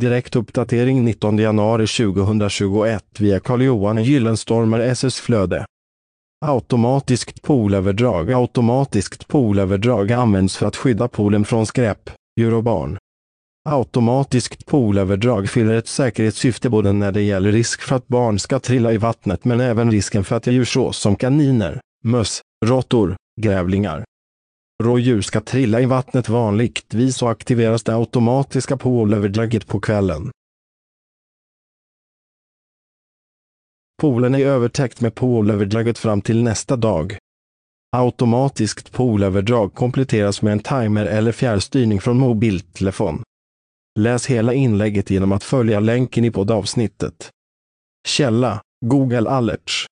Direkt uppdatering 19 januari 2021 via Carl-Johan Gyllenstormer SS Flöde. Automatiskt poolöverdrag Automatiskt poolöverdrag används för att skydda poolen från skräp, djur och barn. Automatiskt poolöverdrag fyller ett säkerhetssyfte både när det gäller risk för att barn ska trilla i vattnet men även risken för att djur såsom kaniner, möss, råttor, grävlingar, rådjur ska trilla i vattnet vanligtvis och aktiveras det automatiska poolöverdraget på kvällen. Poolen är övertäckt med poolöverdraget fram till nästa dag. Automatiskt poolöverdrag kompletteras med en timer eller fjärrstyrning från mobiltelefon. Läs hela inlägget genom att följa länken i poddavsnittet. Källa Google Alerts